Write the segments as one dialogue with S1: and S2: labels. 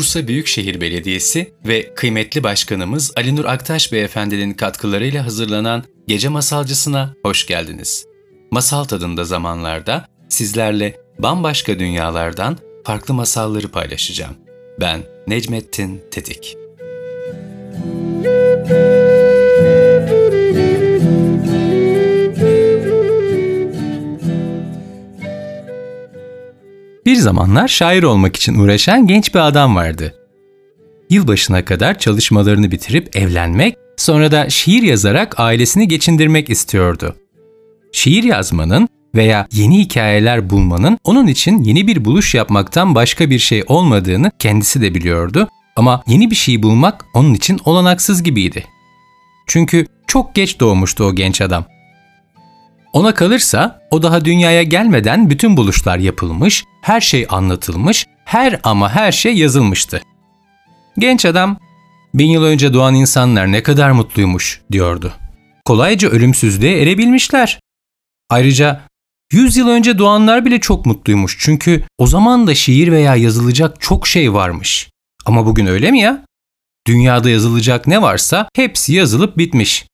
S1: Bursa Büyükşehir Belediyesi ve kıymetli başkanımız Ali Nur Aktaş Beyefendinin katkılarıyla hazırlanan Gece Masalcısına hoş geldiniz. Masal tadında zamanlarda sizlerle bambaşka dünyalardan farklı masalları paylaşacağım. Ben Necmettin Tetik. Bir zamanlar şair olmak için uğraşan genç bir adam vardı. Yılbaşına kadar çalışmalarını bitirip evlenmek, sonra da şiir yazarak ailesini geçindirmek istiyordu. Şiir yazmanın veya yeni hikayeler bulmanın onun için yeni bir buluş yapmaktan başka bir şey olmadığını kendisi de biliyordu ama yeni bir şey bulmak onun için olanaksız gibiydi. Çünkü çok geç doğmuştu o genç adam. Ona kalırsa o daha dünyaya gelmeden bütün buluşlar yapılmış, her şey anlatılmış, her ama her şey yazılmıştı. Genç adam, bin yıl önce doğan insanlar ne kadar mutluymuş diyordu. Kolayca ölümsüzlüğe erebilmişler. Ayrıca 100 yıl önce doğanlar bile çok mutluymuş çünkü o zaman da şiir veya yazılacak çok şey varmış. Ama bugün öyle mi ya? Dünyada yazılacak ne varsa hepsi yazılıp bitmiş.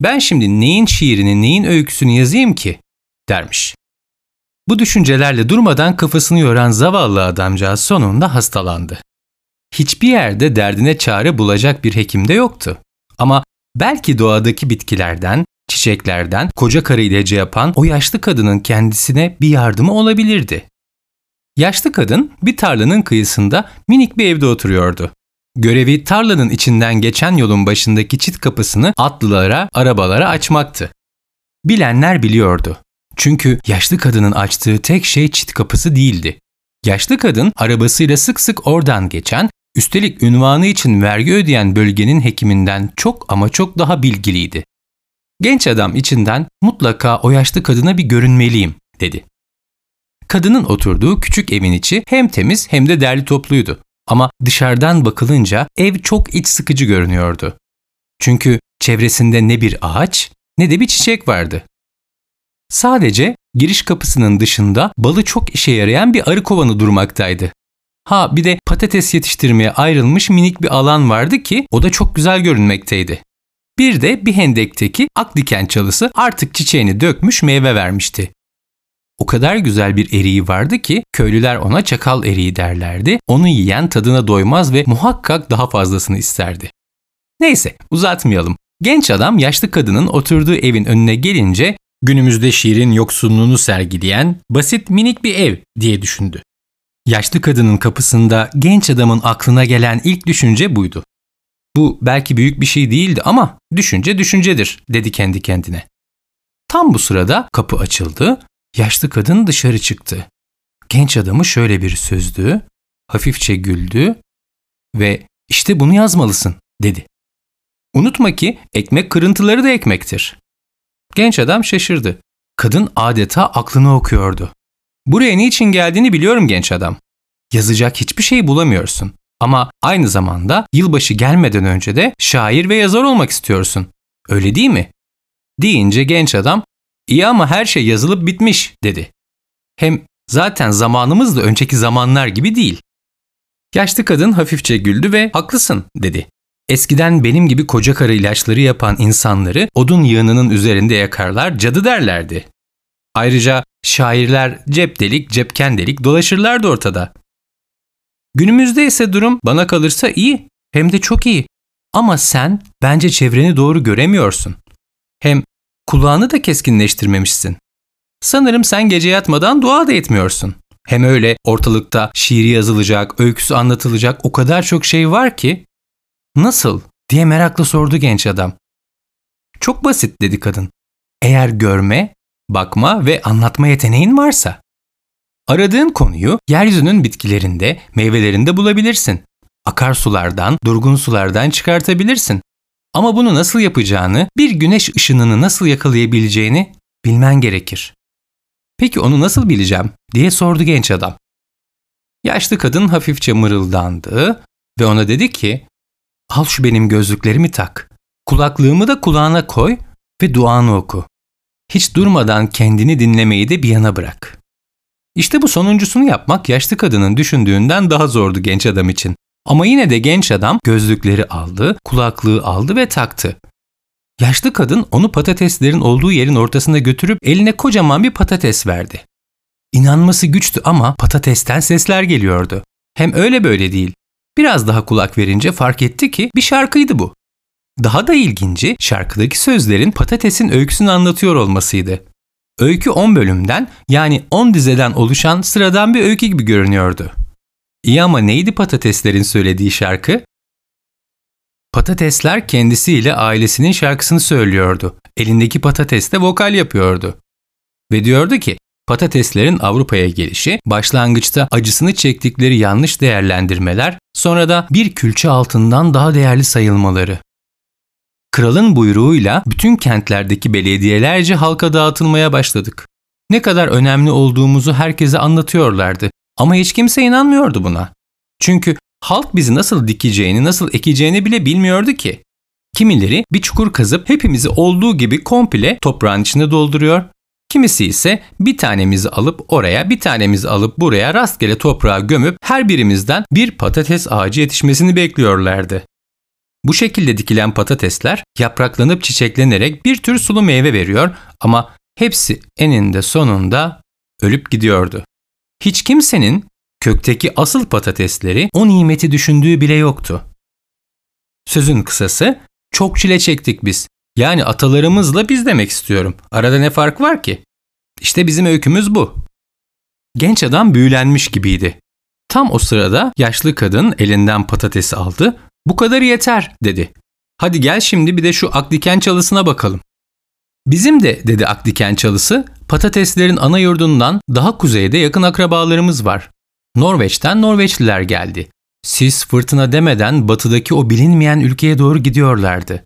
S1: Ben şimdi neyin şiirini, neyin öyküsünü yazayım ki? dermiş. Bu düşüncelerle durmadan kafasını yoran zavallı adamcağız sonunda hastalandı. Hiçbir yerde derdine çare bulacak bir hekim de yoktu. Ama belki doğadaki bitkilerden, çiçeklerden koca karı ilacı yapan o yaşlı kadının kendisine bir yardımı olabilirdi. Yaşlı kadın bir tarlanın kıyısında minik bir evde oturuyordu. Görevi tarlanın içinden geçen yolun başındaki çit kapısını atlılara, arabalara açmaktı. Bilenler biliyordu. Çünkü yaşlı kadının açtığı tek şey çit kapısı değildi. Yaşlı kadın arabasıyla sık sık oradan geçen, üstelik ünvanı için vergi ödeyen bölgenin hekiminden çok ama çok daha bilgiliydi. Genç adam içinden mutlaka o yaşlı kadına bir görünmeliyim dedi. Kadının oturduğu küçük evin içi hem temiz hem de derli topluydu. Ama dışarıdan bakılınca ev çok iç sıkıcı görünüyordu. Çünkü çevresinde ne bir ağaç ne de bir çiçek vardı. Sadece giriş kapısının dışında balı çok işe yarayan bir arı kovanı durmaktaydı. Ha bir de patates yetiştirmeye ayrılmış minik bir alan vardı ki o da çok güzel görünmekteydi. Bir de bir hendekteki ak diken çalısı artık çiçeğini dökmüş meyve vermişti. O kadar güzel bir eriği vardı ki köylüler ona çakal eriği derlerdi. Onu yiyen tadına doymaz ve muhakkak daha fazlasını isterdi. Neyse uzatmayalım. Genç adam yaşlı kadının oturduğu evin önüne gelince günümüzde şiirin yoksunluğunu sergileyen basit minik bir ev diye düşündü. Yaşlı kadının kapısında genç adamın aklına gelen ilk düşünce buydu. Bu belki büyük bir şey değildi ama düşünce düşüncedir dedi kendi kendine. Tam bu sırada kapı açıldı Yaşlı kadın dışarı çıktı. Genç adamı şöyle bir sözdü, hafifçe güldü ve işte bunu yazmalısın dedi. Unutma ki ekmek kırıntıları da ekmektir. Genç adam şaşırdı. Kadın adeta aklını okuyordu. Buraya niçin geldiğini biliyorum genç adam. Yazacak hiçbir şey bulamıyorsun. Ama aynı zamanda yılbaşı gelmeden önce de şair ve yazar olmak istiyorsun. Öyle değil mi? Deyince genç adam İyi ama her şey yazılıp bitmiş dedi. Hem zaten zamanımız da önceki zamanlar gibi değil. Yaşlı kadın hafifçe güldü ve haklısın dedi. Eskiden benim gibi koca karı ilaçları yapan insanları odun yığınının üzerinde yakarlar, cadı derlerdi. Ayrıca şairler cep delik, cepken delik dolaşırlardı ortada. Günümüzde ise durum bana kalırsa iyi, hem de çok iyi. Ama sen bence çevreni doğru göremiyorsun. Hem Kulağını da keskinleştirmemişsin. Sanırım sen gece yatmadan dua da etmiyorsun. Hem öyle ortalıkta şiiri yazılacak, öyküsü anlatılacak o kadar çok şey var ki. Nasıl? diye merakla sordu genç adam. Çok basit dedi kadın. Eğer görme, bakma ve anlatma yeteneğin varsa. Aradığın konuyu yeryüzünün bitkilerinde, meyvelerinde bulabilirsin. Akarsulardan, durgun sulardan çıkartabilirsin. Ama bunu nasıl yapacağını, bir güneş ışınını nasıl yakalayabileceğini bilmen gerekir. Peki onu nasıl bileceğim diye sordu genç adam. Yaşlı kadın hafifçe mırıldandı ve ona dedi ki, al şu benim gözlüklerimi tak, kulaklığımı da kulağına koy ve duanı oku. Hiç durmadan kendini dinlemeyi de bir yana bırak. İşte bu sonuncusunu yapmak yaşlı kadının düşündüğünden daha zordu genç adam için. Ama yine de genç adam gözlükleri aldı, kulaklığı aldı ve taktı. Yaşlı kadın onu patateslerin olduğu yerin ortasına götürüp eline kocaman bir patates verdi. İnanması güçtü ama patatesten sesler geliyordu. Hem öyle böyle değil. Biraz daha kulak verince fark etti ki bir şarkıydı bu. Daha da ilginci şarkıdaki sözlerin patatesin öyküsünü anlatıyor olmasıydı. Öykü 10 bölümden yani 10 dizeden oluşan sıradan bir öykü gibi görünüyordu. İyi ama neydi patateslerin söylediği şarkı? Patatesler kendisiyle ailesinin şarkısını söylüyordu. Elindeki patates de vokal yapıyordu. Ve diyordu ki patateslerin Avrupa'ya gelişi, başlangıçta acısını çektikleri yanlış değerlendirmeler, sonra da bir külçe altından daha değerli sayılmaları. Kralın buyruğuyla bütün kentlerdeki belediyelerce halka dağıtılmaya başladık. Ne kadar önemli olduğumuzu herkese anlatıyorlardı ama hiç kimse inanmıyordu buna. Çünkü halk bizi nasıl dikeceğini, nasıl ekeceğini bile bilmiyordu ki. Kimileri bir çukur kazıp hepimizi olduğu gibi komple toprağın içine dolduruyor. Kimisi ise bir tanemizi alıp oraya, bir tanemizi alıp buraya rastgele toprağa gömüp her birimizden bir patates ağacı yetişmesini bekliyorlardı. Bu şekilde dikilen patatesler yapraklanıp çiçeklenerek bir tür sulu meyve veriyor ama hepsi eninde sonunda ölüp gidiyordu. Hiç kimsenin kökteki asıl patatesleri o nimeti düşündüğü bile yoktu. Sözün kısası çok çile çektik biz. Yani atalarımızla biz demek istiyorum. Arada ne fark var ki? İşte bizim öykümüz bu. Genç adam büyülenmiş gibiydi. Tam o sırada yaşlı kadın elinden patatesi aldı. Bu kadar yeter dedi. Hadi gel şimdi bir de şu akdiken çalısına bakalım. Bizim de dedi akdiken çalısı patateslerin ana yurdundan daha kuzeyde yakın akrabalarımız var. Norveç'ten Norveçliler geldi. Sis fırtına demeden batıdaki o bilinmeyen ülkeye doğru gidiyorlardı.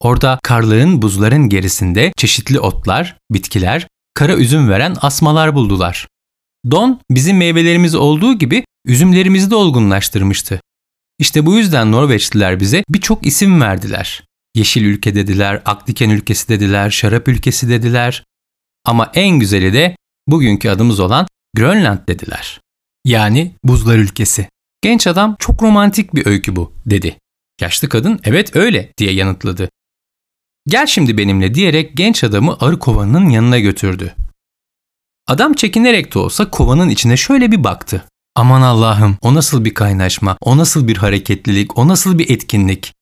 S1: Orada karların, buzların gerisinde çeşitli otlar, bitkiler, kara üzüm veren asmalar buldular. Don bizim meyvelerimiz olduğu gibi üzümlerimizi de olgunlaştırmıştı. İşte bu yüzden Norveçliler bize birçok isim verdiler. Yeşil ülke dediler, Akdiken ülkesi dediler, şarap ülkesi dediler. Ama en güzeli de bugünkü adımız olan Grönland dediler. Yani buzlar ülkesi. Genç adam çok romantik bir öykü bu dedi. Yaşlı kadın evet öyle diye yanıtladı. Gel şimdi benimle diyerek genç adamı arı kovanının yanına götürdü. Adam çekinerek de olsa kovanın içine şöyle bir baktı. Aman Allah'ım o nasıl bir kaynaşma, o nasıl bir hareketlilik, o nasıl bir etkinlik.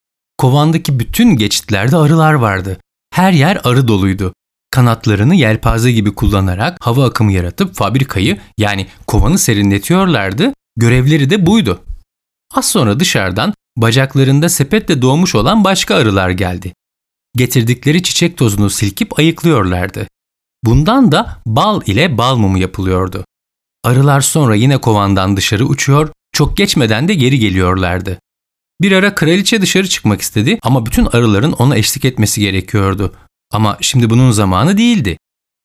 S1: Kovandaki bütün geçitlerde arılar vardı. Her yer arı doluydu. Kanatlarını yelpaze gibi kullanarak hava akımı yaratıp fabrikayı yani kovanı serinletiyorlardı. Görevleri de buydu. Az sonra dışarıdan bacaklarında sepetle doğmuş olan başka arılar geldi. Getirdikleri çiçek tozunu silkip ayıklıyorlardı. Bundan da bal ile bal mumu yapılıyordu. Arılar sonra yine kovandan dışarı uçuyor, çok geçmeden de geri geliyorlardı. Bir ara kraliçe dışarı çıkmak istedi ama bütün arıların ona eşlik etmesi gerekiyordu. Ama şimdi bunun zamanı değildi.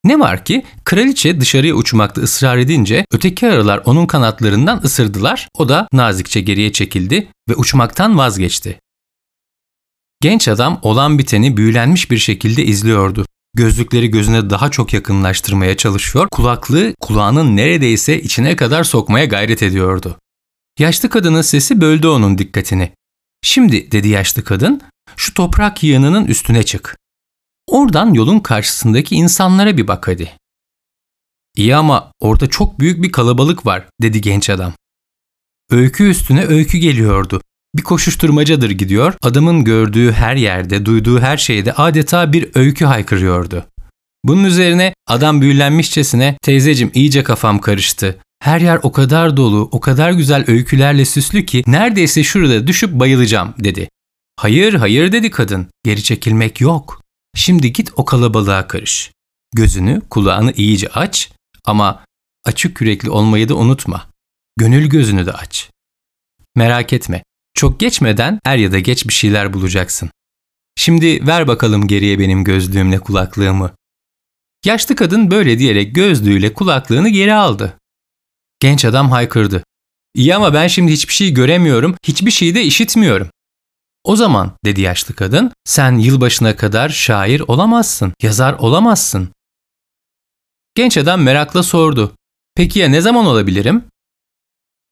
S1: Ne var ki kraliçe dışarıya uçmakta ısrar edince öteki arılar onun kanatlarından ısırdılar. O da nazikçe geriye çekildi ve uçmaktan vazgeçti. Genç adam olan biteni büyülenmiş bir şekilde izliyordu. Gözlükleri gözüne daha çok yakınlaştırmaya çalışıyor, kulaklığı kulağının neredeyse içine kadar sokmaya gayret ediyordu. Yaşlı kadının sesi böldü onun dikkatini. Şimdi dedi yaşlı kadın, şu toprak yığınının üstüne çık. Oradan yolun karşısındaki insanlara bir bak hadi. İyi ama orada çok büyük bir kalabalık var dedi genç adam. Öykü üstüne öykü geliyordu. Bir koşuşturmacadır gidiyor, adamın gördüğü her yerde, duyduğu her şeyde adeta bir öykü haykırıyordu. Bunun üzerine adam büyülenmişçesine teyzecim iyice kafam karıştı. Her yer o kadar dolu, o kadar güzel öykülerle süslü ki neredeyse şurada düşüp bayılacağım dedi. Hayır hayır dedi kadın. Geri çekilmek yok. Şimdi git o kalabalığa karış. Gözünü, kulağını iyice aç ama açık yürekli olmayı da unutma. Gönül gözünü de aç. Merak etme. Çok geçmeden er ya da geç bir şeyler bulacaksın. Şimdi ver bakalım geriye benim gözlüğümle kulaklığımı. Yaşlı kadın böyle diyerek gözlüğüyle kulaklığını geri aldı. Genç adam haykırdı. İyi ama ben şimdi hiçbir şey göremiyorum, hiçbir şey de işitmiyorum. O zaman dedi yaşlı kadın, sen yılbaşına kadar şair olamazsın, yazar olamazsın. Genç adam merakla sordu. Peki ya ne zaman olabilirim?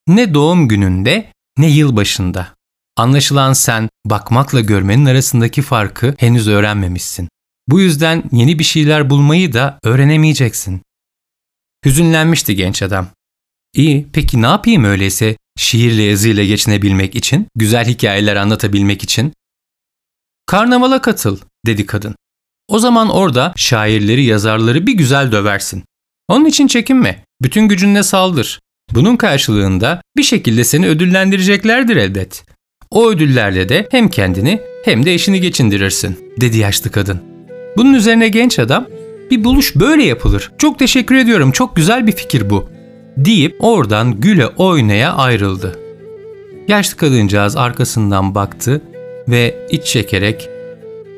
S1: Ne doğum gününde ne yıl başında. Anlaşılan sen bakmakla görmenin arasındaki farkı henüz öğrenmemişsin. Bu yüzden yeni bir şeyler bulmayı da öğrenemeyeceksin. Hüzünlenmişti genç adam. İyi, peki ne yapayım öyleyse şiirle yazıyla geçinebilmek için, güzel hikayeler anlatabilmek için? Karnavala katıl, dedi kadın. O zaman orada şairleri, yazarları bir güzel döversin. Onun için çekinme, bütün gücünle saldır. Bunun karşılığında bir şekilde seni ödüllendireceklerdir elbet. O ödüllerle de hem kendini hem de eşini geçindirirsin, dedi yaşlı kadın. Bunun üzerine genç adam, bir buluş böyle yapılır. Çok teşekkür ediyorum, çok güzel bir fikir bu. Deyip oradan güle oynaya ayrıldı. Yaşlı kadıncağız arkasından baktı ve iç çekerek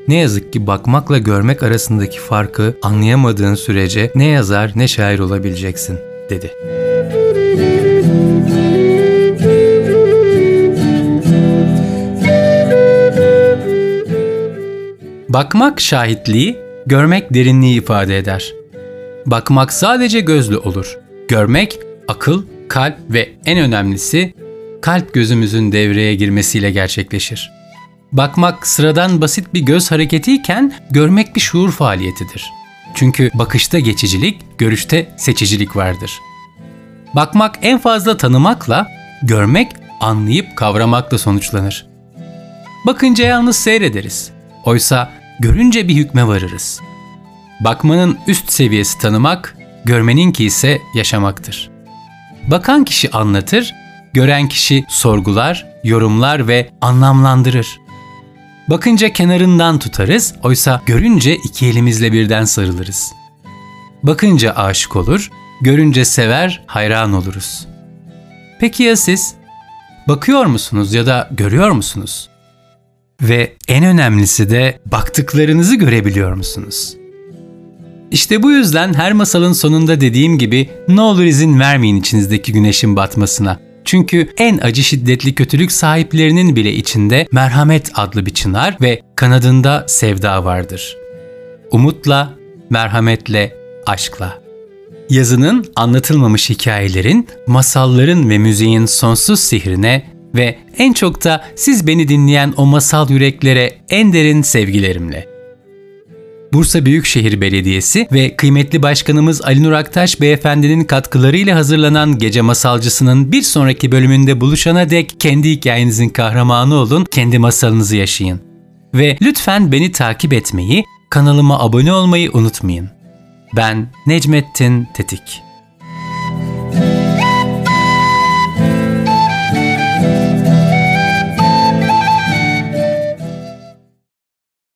S1: ne yazık ki bakmakla görmek arasındaki farkı anlayamadığın sürece ne yazar ne şair olabileceksin dedi. Bakmak şahitliği, görmek derinliği ifade eder. Bakmak sadece gözlü olur. Görmek akıl, kalp ve en önemlisi kalp gözümüzün devreye girmesiyle gerçekleşir. Bakmak sıradan basit bir göz hareketiyken görmek bir şuur faaliyetidir. Çünkü bakışta geçicilik, görüşte seçicilik vardır. Bakmak en fazla tanımakla, görmek anlayıp kavramakla sonuçlanır. Bakınca yalnız seyrederiz. Oysa görünce bir hükme varırız. Bakmanın üst seviyesi tanımak, görmeninki ise yaşamaktır. Bakan kişi anlatır, gören kişi sorgular, yorumlar ve anlamlandırır. Bakınca kenarından tutarız, oysa görünce iki elimizle birden sarılırız. Bakınca aşık olur, görünce sever, hayran oluruz. Peki ya siz? Bakıyor musunuz ya da görüyor musunuz? Ve en önemlisi de baktıklarınızı görebiliyor musunuz? İşte bu yüzden her masalın sonunda dediğim gibi ne olur izin vermeyin içinizdeki güneşin batmasına. Çünkü en acı şiddetli kötülük sahiplerinin bile içinde merhamet adlı bir çınar ve kanadında sevda vardır. Umutla, merhametle, aşkla. Yazının, anlatılmamış hikayelerin, masalların ve müziğin sonsuz sihrine ve en çok da siz beni dinleyen o masal yüreklere en derin sevgilerimle. Bursa Büyükşehir Belediyesi ve kıymetli başkanımız Ali Nur Aktaş beyefendinin katkılarıyla hazırlanan Gece Masalcısı'nın bir sonraki bölümünde buluşana dek kendi hikayenizin kahramanı olun, kendi masalınızı yaşayın. Ve lütfen beni takip etmeyi, kanalıma abone olmayı unutmayın. Ben Necmettin Tetik.